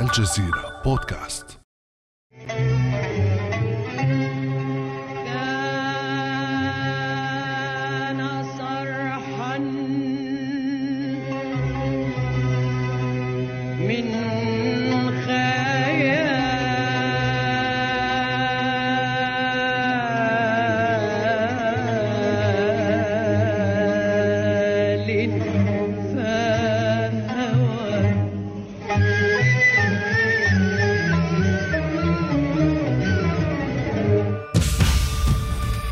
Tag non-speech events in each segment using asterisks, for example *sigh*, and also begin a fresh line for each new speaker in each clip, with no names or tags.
الجزيرة بودكاست.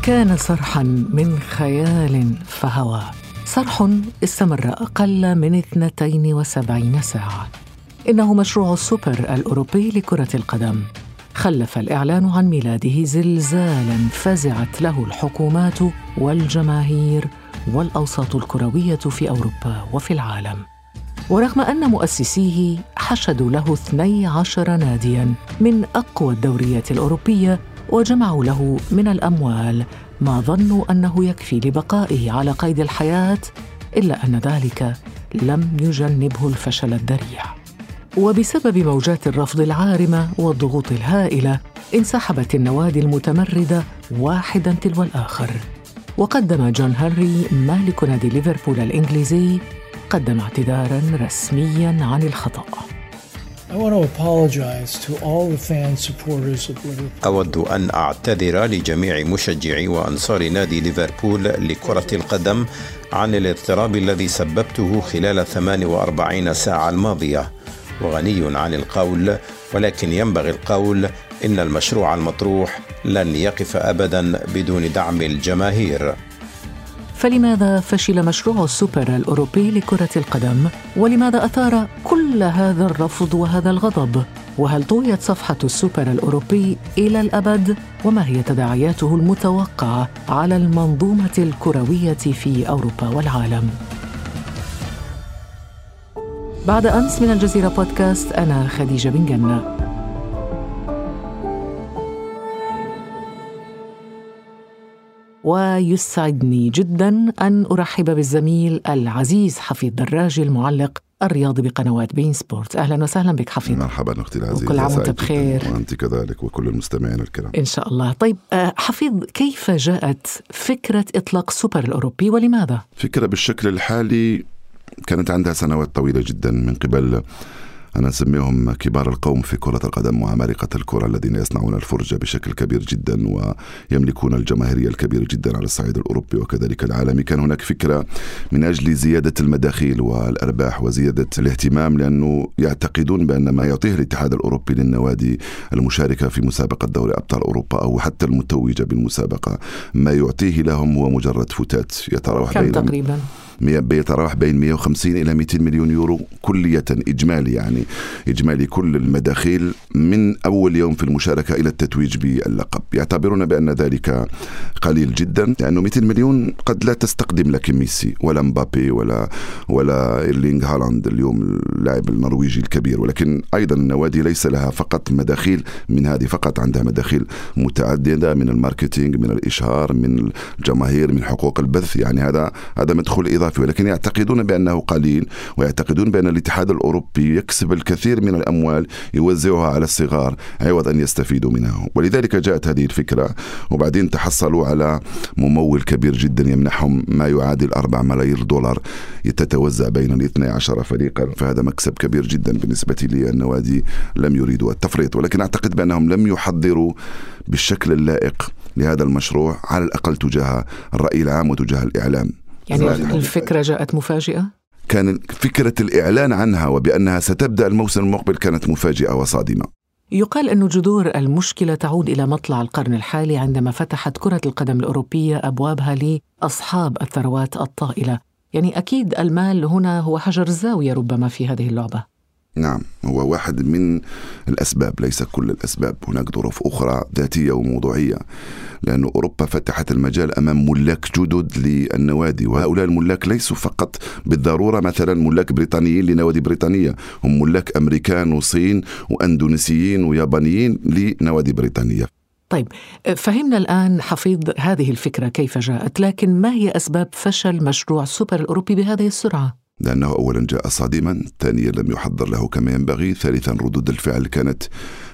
كان صرحا من خيال فهوى.
صرح استمر أقل من 72 ساعة. إنه مشروع السوبر الأوروبي لكرة القدم. خلف الإعلان عن ميلاده زلزالا فزعت له الحكومات والجماهير والأوساط الكروية في أوروبا وفي العالم. ورغم أن مؤسسيه حشدوا له 12 نادياً من أقوى الدوريات الأوروبية وجمعوا له من الأموال ما ظنوا أنه يكفي لبقائه على قيد الحياة إلا أن ذلك لم يجنبه الفشل الذريع. وبسبب موجات الرفض العارمة والضغوط الهائلة انسحبت النوادي المتمردة واحدا تلو الآخر. وقدم جون هنري مالك نادي ليفربول الإنجليزي قدم اعتذارا رسميا عن الخطأ.
أود أن أعتذر لجميع مشجعي وأنصار نادي ليفربول لكرة القدم عن الاضطراب الذي سببته خلال 48 ساعة الماضية. وغني عن القول ولكن ينبغي القول إن المشروع المطروح لن يقف أبدا بدون دعم الجماهير.
فلماذا فشل مشروع السوبر الأوروبي لكرة القدم؟ ولماذا أثار كل هذا الرفض وهذا الغضب؟ وهل طويت صفحة السوبر الأوروبي إلى الأبد؟ وما هي تداعياته المتوقعة على المنظومة الكروية في أوروبا والعالم؟ بعد أمس من الجزيرة بودكاست أنا خديجة بن جنة ويسعدني جدا أن أرحب بالزميل العزيز حفيظ دراجي المعلق الرياضي بقنوات بين سبورت أهلا وسهلا بك حفيظ
مرحبا أختي العزيزة
وكل عام
جداً.
بخير.
وأنت كذلك وكل المستمعين الكرام
إن شاء الله طيب آه، حفيظ كيف جاءت فكرة إطلاق السوبر الأوروبي ولماذا؟
فكرة بالشكل الحالي كانت عندها سنوات طويلة جدا من قبل أنا نسميهم كبار القوم في كرة القدم وعمالقة الكرة الذين يصنعون الفرجة بشكل كبير جدا ويملكون الجماهيرية الكبيرة جدا على الصعيد الأوروبي وكذلك العالمي كان هناك فكرة من أجل زيادة المداخيل والأرباح وزيادة الاهتمام لأنه يعتقدون بأن ما يعطيه الاتحاد الأوروبي للنوادي المشاركة في مسابقة دوري أبطال أوروبا أو حتى المتوجة بالمسابقة ما يعطيه لهم هو مجرد فتات يتراوح
كم
بين
تقريبا؟
بيتراوح بين 150 إلى 200 مليون يورو كلية إجمالي يعني إجمالي كل المداخيل من أول يوم في المشاركة إلى التتويج باللقب. يعتبرون بأن ذلك قليل جدا لأنه 200 مليون قد لا تستقدم لك ميسي ولا مبابي ولا ولا إيرلينغ هالاند اليوم اللاعب النرويجي الكبير. ولكن أيضا النوادي ليس لها فقط مداخيل من هذه فقط عندها مداخيل متعددة من ال marketing من الإشهار من الجماهير من حقوق البث. يعني هذا هذا مدخول إضافي ولكن يعتقدون بأنه قليل ويعتقدون بأن الاتحاد الأوروبي يكسب الكثير من الأموال يوزعها على الصغار عوض أن يستفيدوا منها. ولذلك جاءت هذه الفكرة وبعدين تحصلوا على ممول كبير جدا يمنحهم ما يعادل 4 ملايير دولار تتوزع بين ال 12 فريقا. فهذا مكسب كبير جدا بالنسبة لي النوادي لم يريدوا التفريط. ولكن أعتقد بأنهم لم يحضروا بالشكل اللائق لهذا المشروع على الأقل تجاه الرأي العام وتجاه الإعلام.
يعني. الفكرة جاءت مفاجئة؟
كان فكرة الإعلان عنها وبأنها ستبدأ الموسم المقبل كانت مفاجئة وصادمة
يقال أن جذور المشكلة تعود إلى مطلع القرن الحالي عندما فتحت كرة القدم الأوروبية أبوابها لأصحاب الثروات الطائلة يعني أكيد المال هنا هو حجر الزاوية ربما في هذه اللعبة
نعم هو واحد من الأسباب ليس كل الأسباب. هناك ظروف أخرى ذاتية وموضوعية لأن أوروبا فتحت المجال أمام ملاك جدد للنوادي وهؤلاء الملاك ليسوا فقط بالضرورة. مثلا ملاك بريطانيين لنوادي بريطانية هم ملاك أمريكان وصين وأندونيسيين ويابانيين لنوادي بريطانية.
طيب فهمنا الآن حفيظ هذه الفكرة كيف جاءت لكن ما هي أسباب فشل مشروع السوبر الأوروبي بهذه السرعة؟
لأنه أولا جاء صادما ثانيا لم يحضر له كما ينبغي ثالثا ردود الفعل كانت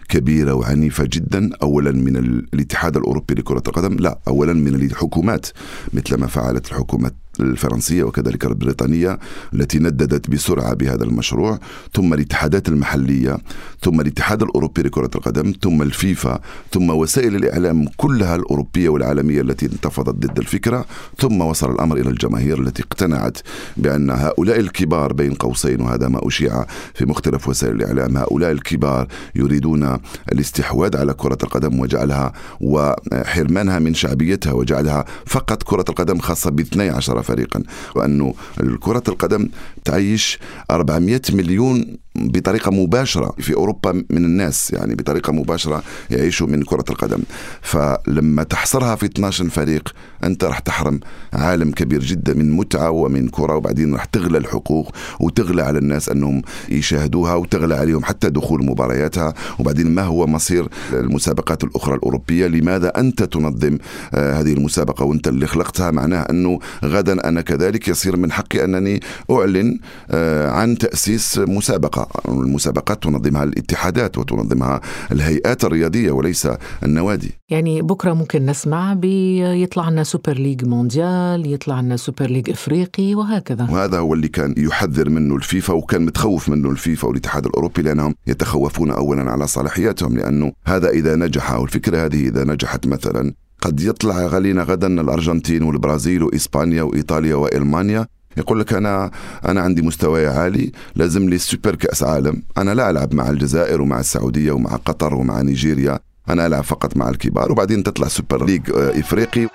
كبيرة وعنيفة جدا أولا من الاتحاد الأوروبي لكرة القدم لا أولا من الحكومات مثل ما فعلت الحكومة الفرنسية وكذلك البريطانية التي نددت بسرعة بهذا المشروع ثم الاتحادات المحلية ثم الاتحاد الأوروبي لكرة القدم ثم الفيفا ثم وسائل الإعلام كلها الأوروبية والعالمية التي انتفضت ضد الفكرة ثم وصل الأمر إلى الجماهير التي اقتنعت بأن هؤلاء الكبار بين قوسين وهذا ما أشيع في مختلف وسائل الإعلام هؤلاء الكبار يريدون الاستحواذ على كرة القدم وجعلها وحرمانها من شعبيتها وجعلها فقط كرة القدم خاصة ب 12 فريقا وأنه كرة القدم تعيش 400 مليون بطريقة مباشرة في أوروبا من الناس يعني بطريقة مباشرة يعيشوا من كرة القدم. فلما تحصرها في 12 فريق أنت راح تحرم عالم كبير جدا من متعة ومن كرة وبعدين راح تغلى الحقوق وتغلى على الناس أنهم يشاهدوها وتغلى عليهم حتى دخول مبارياتها. وبعدين ما هو مصير المسابقات الأخرى الأوروبية؟ لماذا أنت تنظم آه، هذه المسابقة وأنت اللي خلقتها؟ معناه أنه غدا أنا كذلك يصير من حقي أنني أعلن آه، عن تأسيس مسابقة. المسابقات تنظمها الاتحادات وتنظمها الهيئات الرياضية وليس النوادي.
يعني بكرة ممكن نسمع بيطلع لنا Super League مونديال يطلع لنا Super League افريقي وهكذا.
وهذا هو اللي كان يحذر منه الفيفا وكان متخوف منه الفيفا والاتحاد الأوروبي لأنهم يتخوفون اولا على صلاحياتهم لأنه هذا إذا نجح والفكرة هذه إذا نجحت مثلا. قد يطلع علينا غدا الأرجنتين والبرازيل وإسبانيا وإيطاليا وألمانيا. يقول لك أنا أنا عندي مستوى عالي لازم لي سوبر كأس عالم. أنا لا ألعب مع الجزائر ومع السعودية ومع قطر ومع نيجيريا. أنا ألعب فقط مع الكبار وبعدين تطلع Super League آه، إفريقي.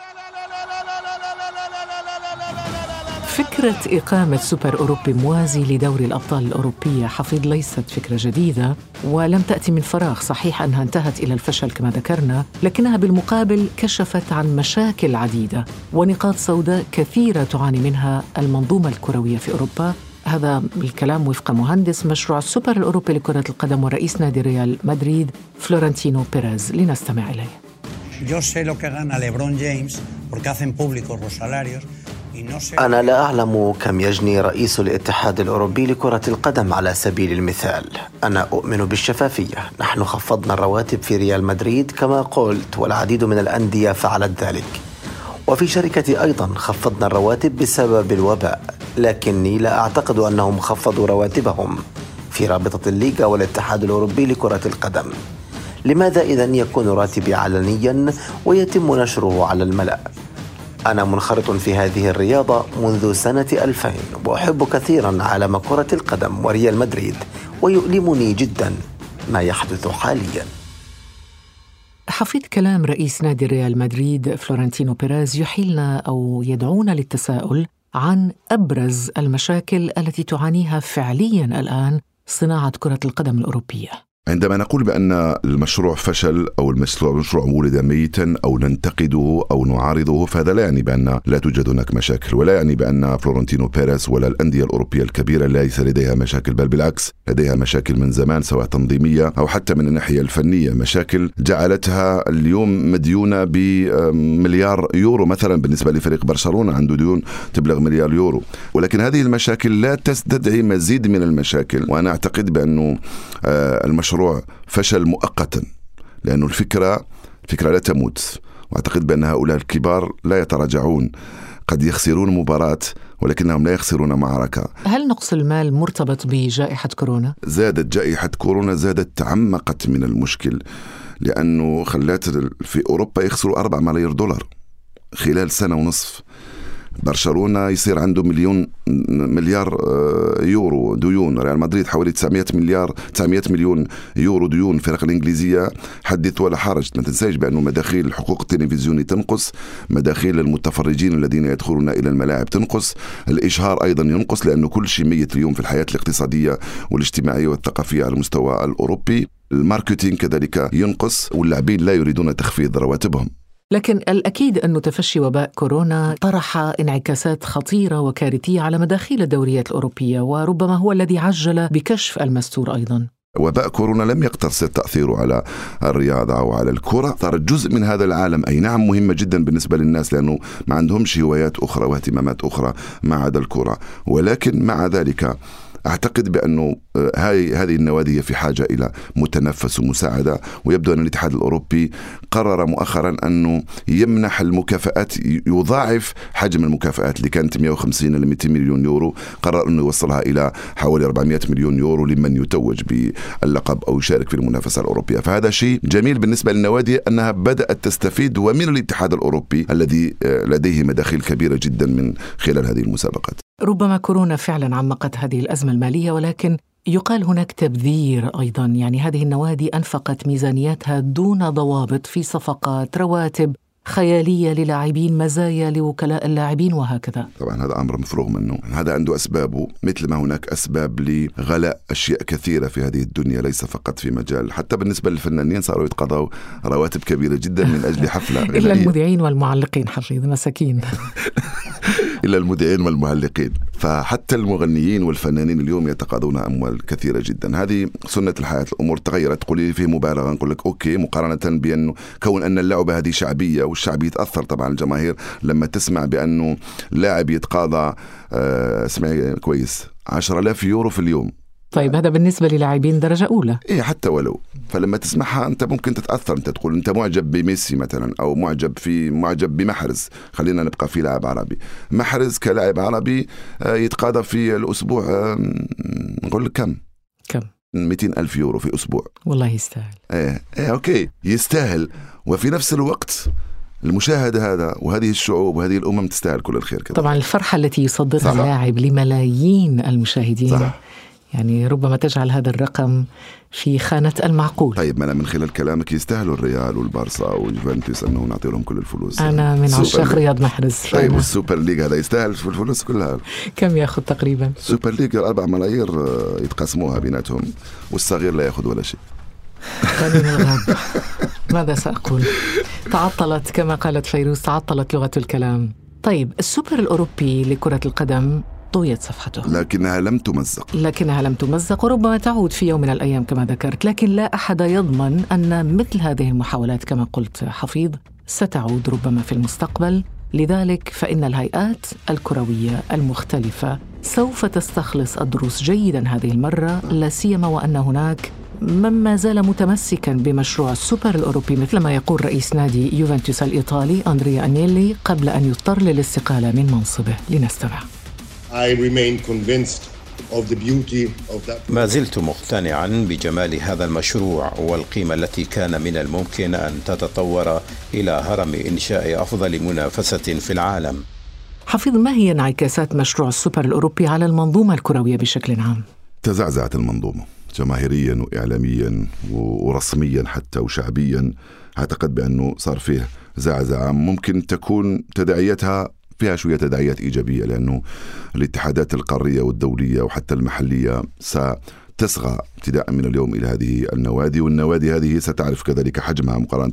فكرة إقامة سوبر أوروبي موازي لدوري الأبطال الأوروبية حفيظ ليست فكرة جديدة ولم تأتي من فراغ صحيح أنها انتهت إلى الفشل كما ذكرنا لكنها بالمقابل كشفت عن مشاكل عديدة ونقاط سوداء كثيرة تعاني منها المنظومة الكروية في أوروبا. هذا الكلام وفق مهندس مشروع السوبر الأوروبي لكرة القدم ورئيس نادي ريال مدريد فلورنتينو بيريز. لنستمع إليه.
Yo sé lo que gana LeBron James porque hacen públicos los salarios
أنا لا أعلم كم يجني رئيس الاتحاد الأوروبي لكرة القدم على سبيل المثال. أنا أؤمن بالشفافية. نحن خفضنا الرواتب في ريال مدريد كما قلت والعديد من الأندية فعلت ذلك. وفي شركتي أيضا خفضنا الرواتب بسبب الوباء لكني لا أعتقد أنهم خفضوا رواتبهم في رابطة الليغا والاتحاد الأوروبي لكرة القدم. لماذا إذا يكون راتبي علنيا ويتم نشره على الملأ؟ أنا منخرط في هذه الرياضة منذ سنة 2000 وأحب كثيرا عالم كرة القدم وريال مدريد ويؤلمني جدا ما يحدث حاليا.
حفيظ كلام رئيس نادي ريال مدريد فلورنتينو بيريز يحيلنا أو يدعونا للتساؤل عن أبرز المشاكل التي تعانيها فعليا الآن صناعة كرة القدم الأوروبية.
عندما نقول بأن المشروع فشل أو المشروع مشروع ولد ميتا أو ننتقده أو نعارضه فهذا لا يعني بأن لا توجد هناك مشاكل ولا يعني بأن فلورنتينو بيريز ولا الأندية الأوروبية الكبيرة ليس لديها مشاكل بل بالعكس لديها مشاكل من زمان سواء تنظيمية أو حتى من الناحية الفنية. مشاكل جعلتها اليوم مديونة بمليار يورو مثلا بالنسبة لفريق برشلونة عنده ديون تبلغ مليار يورو. ولكن هذه المشاكل لا تستدعي مزيد من المشاكل وأنا أعتقد بأنه آه، المشروع المشروع فشل مؤقتا لأن الفكرة الفكرة لا تموت وأعتقد بأن هؤلاء الكبار لا يتراجعون. قد يخسرون مباراة ولكنهم لا يخسرون معركة.
هل نقص المال مرتبط بجائحة كورونا؟
زادت جائحة كورونا زادت تعمقت من المشكل لأنه خلات في أوروبا يخسروا 4 ملايير دولار خلال سنة ونصف. برشلونة يصير عنده مليون مليار آه، يورو ديون. ريال مدريد حوالي 900 مليار 900 مليون يورو ديون. الفرق الإنجليزية حدث ولا حرج. ما تنساش بانه مداخيل الحقوق التلفزيوني تنقص. مداخيل المتفرجين الذين يدخلون إلى الملاعب تنقص. الإشهار أيضا ينقص لأنه كل شيء ميت اليوم في الحياة الاقتصادية والاجتماعية والثقافية على المستوى الأوروبي. ال marketing كذلك ينقص. واللاعبين لا يريدون تخفيض رواتبهم.
لكن الأكيد أن تفشي وباء كورونا طرح انعكاسات خطيرة وكارثية على مداخيل الدوريات الأوروبية وربما هو الذي عجل بكشف المستور أيضا.
وباء كورونا لم يقتصر تأثيره على الرياضة أو على الكرة. صارت جزء من هذا العالم. أي نعم مهمة جدا بالنسبة للناس لأنه ما عندهمش هوايات أخرى واهتمامات أخرى ما عدا الكرة. ولكن مع ذلك أعتقد بأنه آه، هاي هذه النوادي في حاجة إلى متنفس ومساعدة ويبدو أن الاتحاد الأوروبي قرر مؤخرا أنه يمنح المكافآت يضاعف حجم المكافآت اللي كانت 150 إلى 200 مليون يورو قرر أنه يوصلها إلى حوالي 400 مليون يورو لمن يتوج باللقب أو يشارك في المنافسة الأوروبية. فهذا شيء جميل بالنسبة للنوادي أنها بدأت تستفيد ومن الاتحاد الأوروبي الذي آه، لديه مداخيل كبيرة جدا من خلال هذه المسابقات.
ربما كورونا فعلا عمقت هذه الأزمة المالية ولكن يقال هناك تبذير أيضا. يعني هذه النوادي أنفقت ميزانيتها دون ضوابط في صفقات رواتب خيالية للاعبين مزايا لوكلاء اللاعبين وهكذا.
طبعا هذا أمر مفروغ منه. هذا عنده اسبابه مثل ما هناك أسباب لغلاء أشياء كثيرة في هذه الدنيا ليس فقط في مجال حتى بالنسبة للفنانين صاروا يتقاضوا رواتب كبيرة جدا من أجل حفلة
إلا المذيعين والمعلقين حفيظ مساكين. *laughs*
الا المذيعين والمعلقين. فحتى المغنيين والفنانين اليوم يتقاضون أموال كثيرة جدا. هذه سنة الحياة. الأمور تغيرت. تقولي في مبالغة. نقول لك أوكي مقارنة بانه كون أن اللعبة هذه شعبية والشعب يتأثر طبعا الجماهير لما تسمع بأنه لاعب يتقاضى آه اسمعي كويس 10000 يورو في اليوم.
طيب هذا بالنسبة للاعبين درجة أولى.
إيه حتى ولو. فلما تسمعها أنت ممكن تتأثر أنت تقول أنت معجب بميسي مثلا أو معجب في معجب بمحرز. خلينا نبقى في لاعب عربي. محرز كلاعب عربي آه، يتقاضى في الأسبوع نقول لك كم؟
كم؟
200 ألف يورو في أسبوع.
والله يستاهل.
إيه إيه okay. يستاهل. وفي نفس الوقت المشاهد هذا وهذه الشعوب وهذه الأمم تستاهل كل الخير كده.
طبعا الفرحة التي يصدرها اللاعب لملايين المشاهدين. صح. يعني ربما تجعل هذا الرقم في خانة المعقول.
طيب ما أنا من خلال كلامك يستاهلوا الريال والبارسا والجوفنتوس أنه نعطي لهم كل الفلوس.
أنا من عشاق رياض محرز.
طيب وال super league هذا يستاهل في الفلوس كلها.
كم يأخذ تقريبا؟
super league أربع ملايير آه، يتقاسموها بيناتهم والصغير لا يأخذ ولا شيء. *laughs*
ماذا سأقول؟ تعطلت كما قالت فيروز تعطلت لغة الكلام. طيب السوبر الأوروبي لكرة القدم طويت صفحته.
لكنها لم تمزق.
لكنها لم تمزق وربما تعود في يوم من الأيام كما ذكرت لكن لا أحد يضمن أن مثل هذه المحاولات كما قلت حفيظ ستعود ربما في المستقبل. لذلك فإن الهيئات الكروية المختلفة سوف تستخلص الدروس جيدا هذه المرة لا سيما وأن هناك من ما زال متمسكا بمشروع السوبر الأوروبي مثل ما يقول رئيس نادي يوفنتوس الإيطالي أندريا أنيلي قبل أن يضطر للاستقالة من منصبه. لنستمع.
ما زلت مقتنعا بجمال هذا المشروع والقيمة التي كان من الممكن أن تتطور إلى هرم إنشاء أفضل منافسة في العالم
حفيظ ما هي انعكاسات مشروع السوبر الأوروبي على المنظومة الكروية بشكل عام؟
تزعزعت المنظومة جماهيريا وإعلاميا ورسميا حتى وشعبيا أعتقد بأنه صار فيه زعزعة ممكن تكون تداعياتها فيها شوية تداعيات إيجابية لأنه الاتحادات القارية والدولية وحتى المحلية تصغى ابتداء من اليوم إلى هذه النوادي والنوادي هذه ستعرف كذلك حجمها مقارنة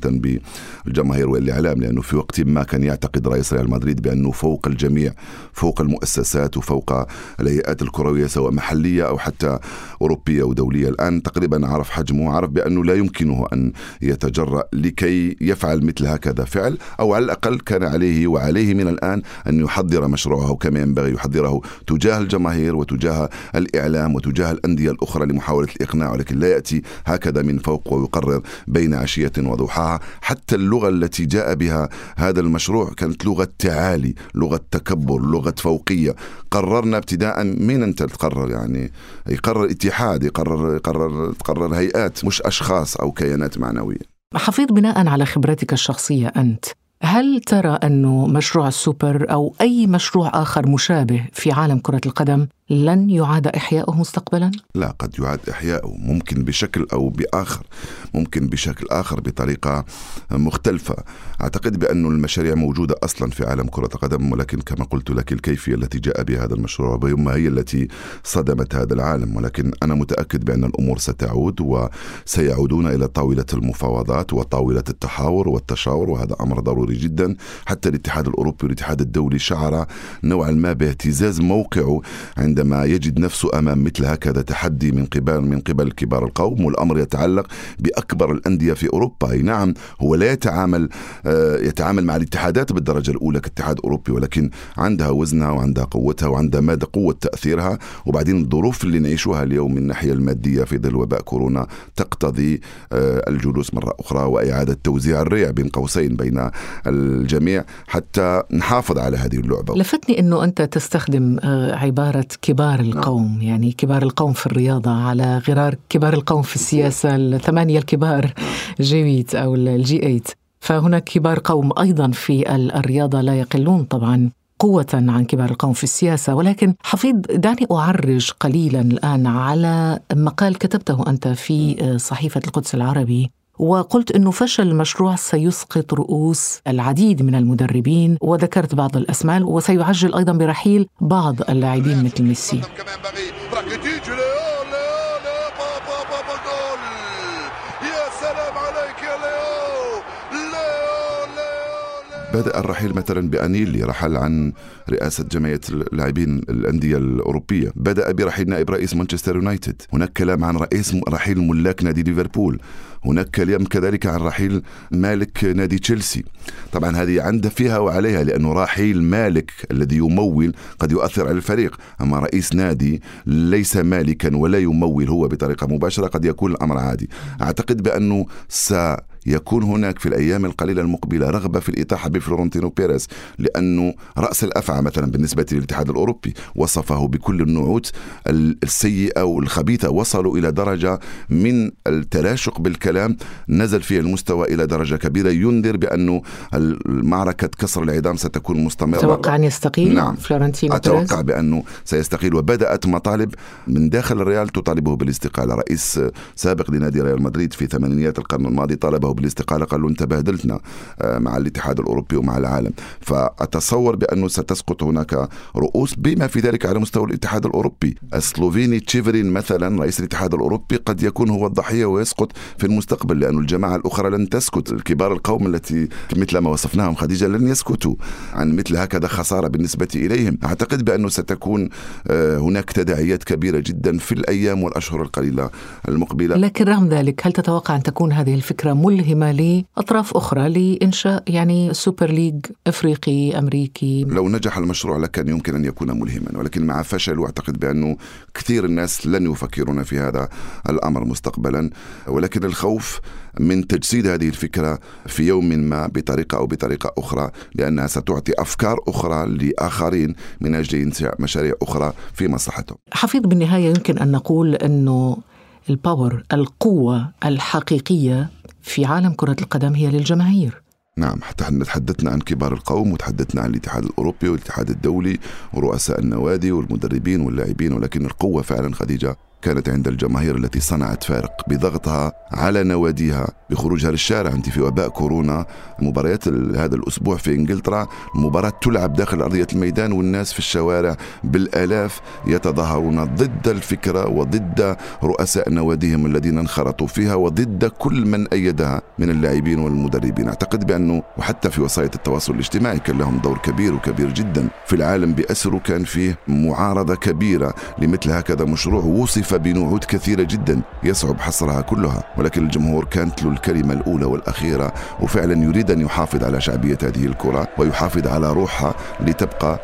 بالجماهير والإعلام لأنه في وقت ما كان يعتقد رئيس ريال مدريد بأنه فوق الجميع فوق المؤسسات وفوق الهيئات الكروية سواء محلية أو حتى أوروبية ودوليه الآن تقريبا عرف حجمه عرف بأنه لا يمكنه أن يتجرأ لكي يفعل مثل هكذا فعل أو على الأقل كان عليه وعليه من الآن أن يحضر مشروعه كما ينبغي يحضره تجاه الجماهير وتجاه الإعلام وتجاه الأندية الأخرى. لمحاولة الإقناع ولكن لا يأتي هكذا من فوق ويقرر بين عشية وضحاها. حتى اللغة التي جاء بها هذا المشروع كانت لغة تعالي لغة تكبر لغة فوقية. قررنا ابتداء من أنت تقرر يعني يقرر اتحاد يقرر يقرر تقرر هيئات مش أشخاص أو كيانات معنوية.
حفيظ بناء على خبرتك الشخصية أنت هل ترى أنه مشروع السوبر أو أي مشروع آخر مشابه في عالم كرة القدم لن يعاد إحياؤه مستقبلا؟
لا قد يعاد إحياؤه ممكن بشكل أو بآخر ممكن بشكل آخر بطريقة مختلفة. أعتقد بأن المشاريع موجودة أصلا في عالم كرة القدم ولكن كما قلت لك الكيفية التي جاء بها هذا المشروع بيوم هي التي صدمت هذا العالم. ولكن أنا متأكد بأن الأمور ستعود وسيعودون إلى طاولة المفاوضات وطاولة التحاور والتشاور وهذا أمر ضروري جدا. حتى الاتحاد الأوروبي والاتحاد الدولي شعر نوعا ما باهتزاز موقعه عند عندما يجد نفسه أمام مثل هكذا تحدي من قبل من قبل كبار القوم والأمر يتعلق بأكبر الأندية في أوروبا. أي نعم هو لا يتعامل آه، يتعامل مع الاتحادات بالدرجة الأولى كاتحاد أوروبي ولكن عندها وزنها وعندها قوتها وعندها مدى قوة تأثيرها. وبعدين الظروف اللي نعيشها اليوم من الناحية المادية في ظل وباء كورونا تقتضي آه، الجلوس مرة أخرى وإعادة توزيع الريع بين قوسين بين الجميع حتى نحافظ على هذه اللعبة.
لفتني إنه أنت تستخدم آه، عبارة كبار القوم يعني كبار القوم في الرياضة على غرار كبار القوم في السياسة الثمانيه الكبار جي 8 أو الجي 8 فهناك كبار قوم أيضا في الرياضة لا يقلون طبعا قوة عن كبار القوم في السياسة. ولكن حفيظ دعني أعرج قليلا الآن على مقال كتبته أنت في آه، صحيفة القدس العربي. وقلت إنه فشل المشروع سيسقط رؤوس العديد من المدربين وذكرت بعض الأسماء وسيعجل أيضا برحيل بعض اللاعبين مثل ميسي.
بدأ الرحيل مثلا بأنيلي رحل عن رئاسة جمعية اللاعبين الأندية الأوروبية. بدأ برحيل نائب رئيس مانشستر يونايتد. هناك كلام عن رئيس رحيل ملاك نادي ليفربول. هناك كلام كذلك عن رحيل مالك نادي تشيلسي. طبعا هذه عندها فيها وعليها لأنه رحيل مالك الذي يمول قد يؤثر على الفريق. أما رئيس نادي ليس مالكا ولا يمول هو بطريقة مباشرة قد يكون الأمر عادي. أعتقد بأنه س يكون هناك في الأيام القليلة المقبلة رغبة في الاطاحه بفلورنتينو بيريز لأنه رأس الأفعى مثلا بالنسبة للاتحاد الأوروبي وصفه بكل النعوت. السيئة والخبيثة وصلوا إلى درجة من التراشق بالكلام. نزل فيه المستوى إلى درجة كبيرة. ينذر بانه المعركه كسر العظام ستكون مستمرة.
توقع أن يستقيل
نعم.
فلورنتينو
أتوقع
بيريز؟
بأنه سيستقيل. وبدأت مطالب من داخل الريال تطالبه بالاستقالة. رئيس سابق لنادي ريال مدريد في ثمانينيات القرن الماضي طالبه بالاستقاله قال له انت بهدلتنا آه، مع الاتحاد الأوروبي ومع العالم. فأتصور بانه ستسقط هناك رؤوس بما في ذلك على مستوى الاتحاد الأوروبي. السلوفيني تشيفرين مثلا رئيس الاتحاد الأوروبي قد يكون هو الضحية ويسقط في المستقبل لأن الجماعة الأخرى لن تسكت. الكبار القوم التي مثل ما وصفناهم خديجة لن يسكتوا عن مثل هكذا خسارة بالنسبة إليهم. أعتقد بأنه ستكون آه، هناك تداعيات كبيرة جدا في الأيام والأشهر القليلة المقبلة.
لكن رغم ذلك هل تتوقع أن تكون هذه الفكرة ملهمة لأطراف أخرى لإنشاء يعني super league إفريقي أمريكي
لو نجح المشروع لكان يمكن أن يكون ملهما ولكن مع فشل اعتقد بانه كثير الناس لن يفكرون في هذا الأمر مستقبلا ولكن الخوف من تجسيد هذه الفكرة في يوم ما بطريقة أو بطريقة أخرى لأنها ستعطي أفكار أخرى لآخرين من أجل إنشاء مشاريع أخرى في مصلحتهم.
حفيظ بالنهاية يمكن أن نقول أنه الباور القوة الحقيقية في عالم كرة القدم هي للجماهير.
نعم حتى تحدثنا عن كبار القوم وتحدثنا عن الاتحاد الأوروبي والاتحاد الدولي ورؤساء النوادي والمدربين واللاعبين ولكن القوة فعلا خديجة كانت عند الجماهير التي صنعت فارق بضغطها على نواديها بخروجها للشارع. انت في وباء كورونا مباريات هذا الأسبوع في إنجلترا المباراه تلعب داخل أرضية الميدان والناس في الشوارع بالآلاف يتظاهرون ضد الفكرة وضد رؤساء نواديهم الذين انخرطوا فيها وضد كل من أيدها من اللاعبين والمدربين. أعتقد بأنه وحتى في وسائل التواصل الاجتماعي كان لهم دور كبير وكبير جدا. في العالم باسره كان فيه معارضة كبيرة لمثل هكذا مشروع وصف بنعود كثيرة جدا يصعب حصرها كلها ولكن الجمهور كانت له الكلمة الأولى والأخيرة وفعلا يريد أن يحافظ على شعبية هذه الكرة ويحافظ على روحها لتبقى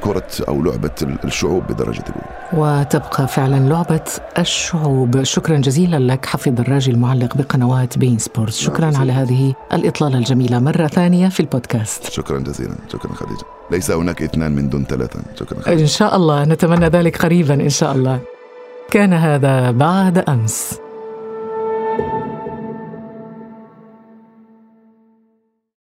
كرة أو لعبة الشعوب بدرجة الأولى.
وتبقى فعلا لعبة الشعوب. شكرا جزيلا لك حفظ الراجل المعلق بقنوات بين سبورتس. شكرا على هذه الإطلالة الجميلة. مرة ثانية في البودكاست.
شكرا جزيلا. شكرا خديجة. ليس هناك اثنان من دون ثلاثة. شكرا خديجة.
إن شاء الله. نتمنى ذلك قريبا إن شاء الله. كان هذا بعد أمس.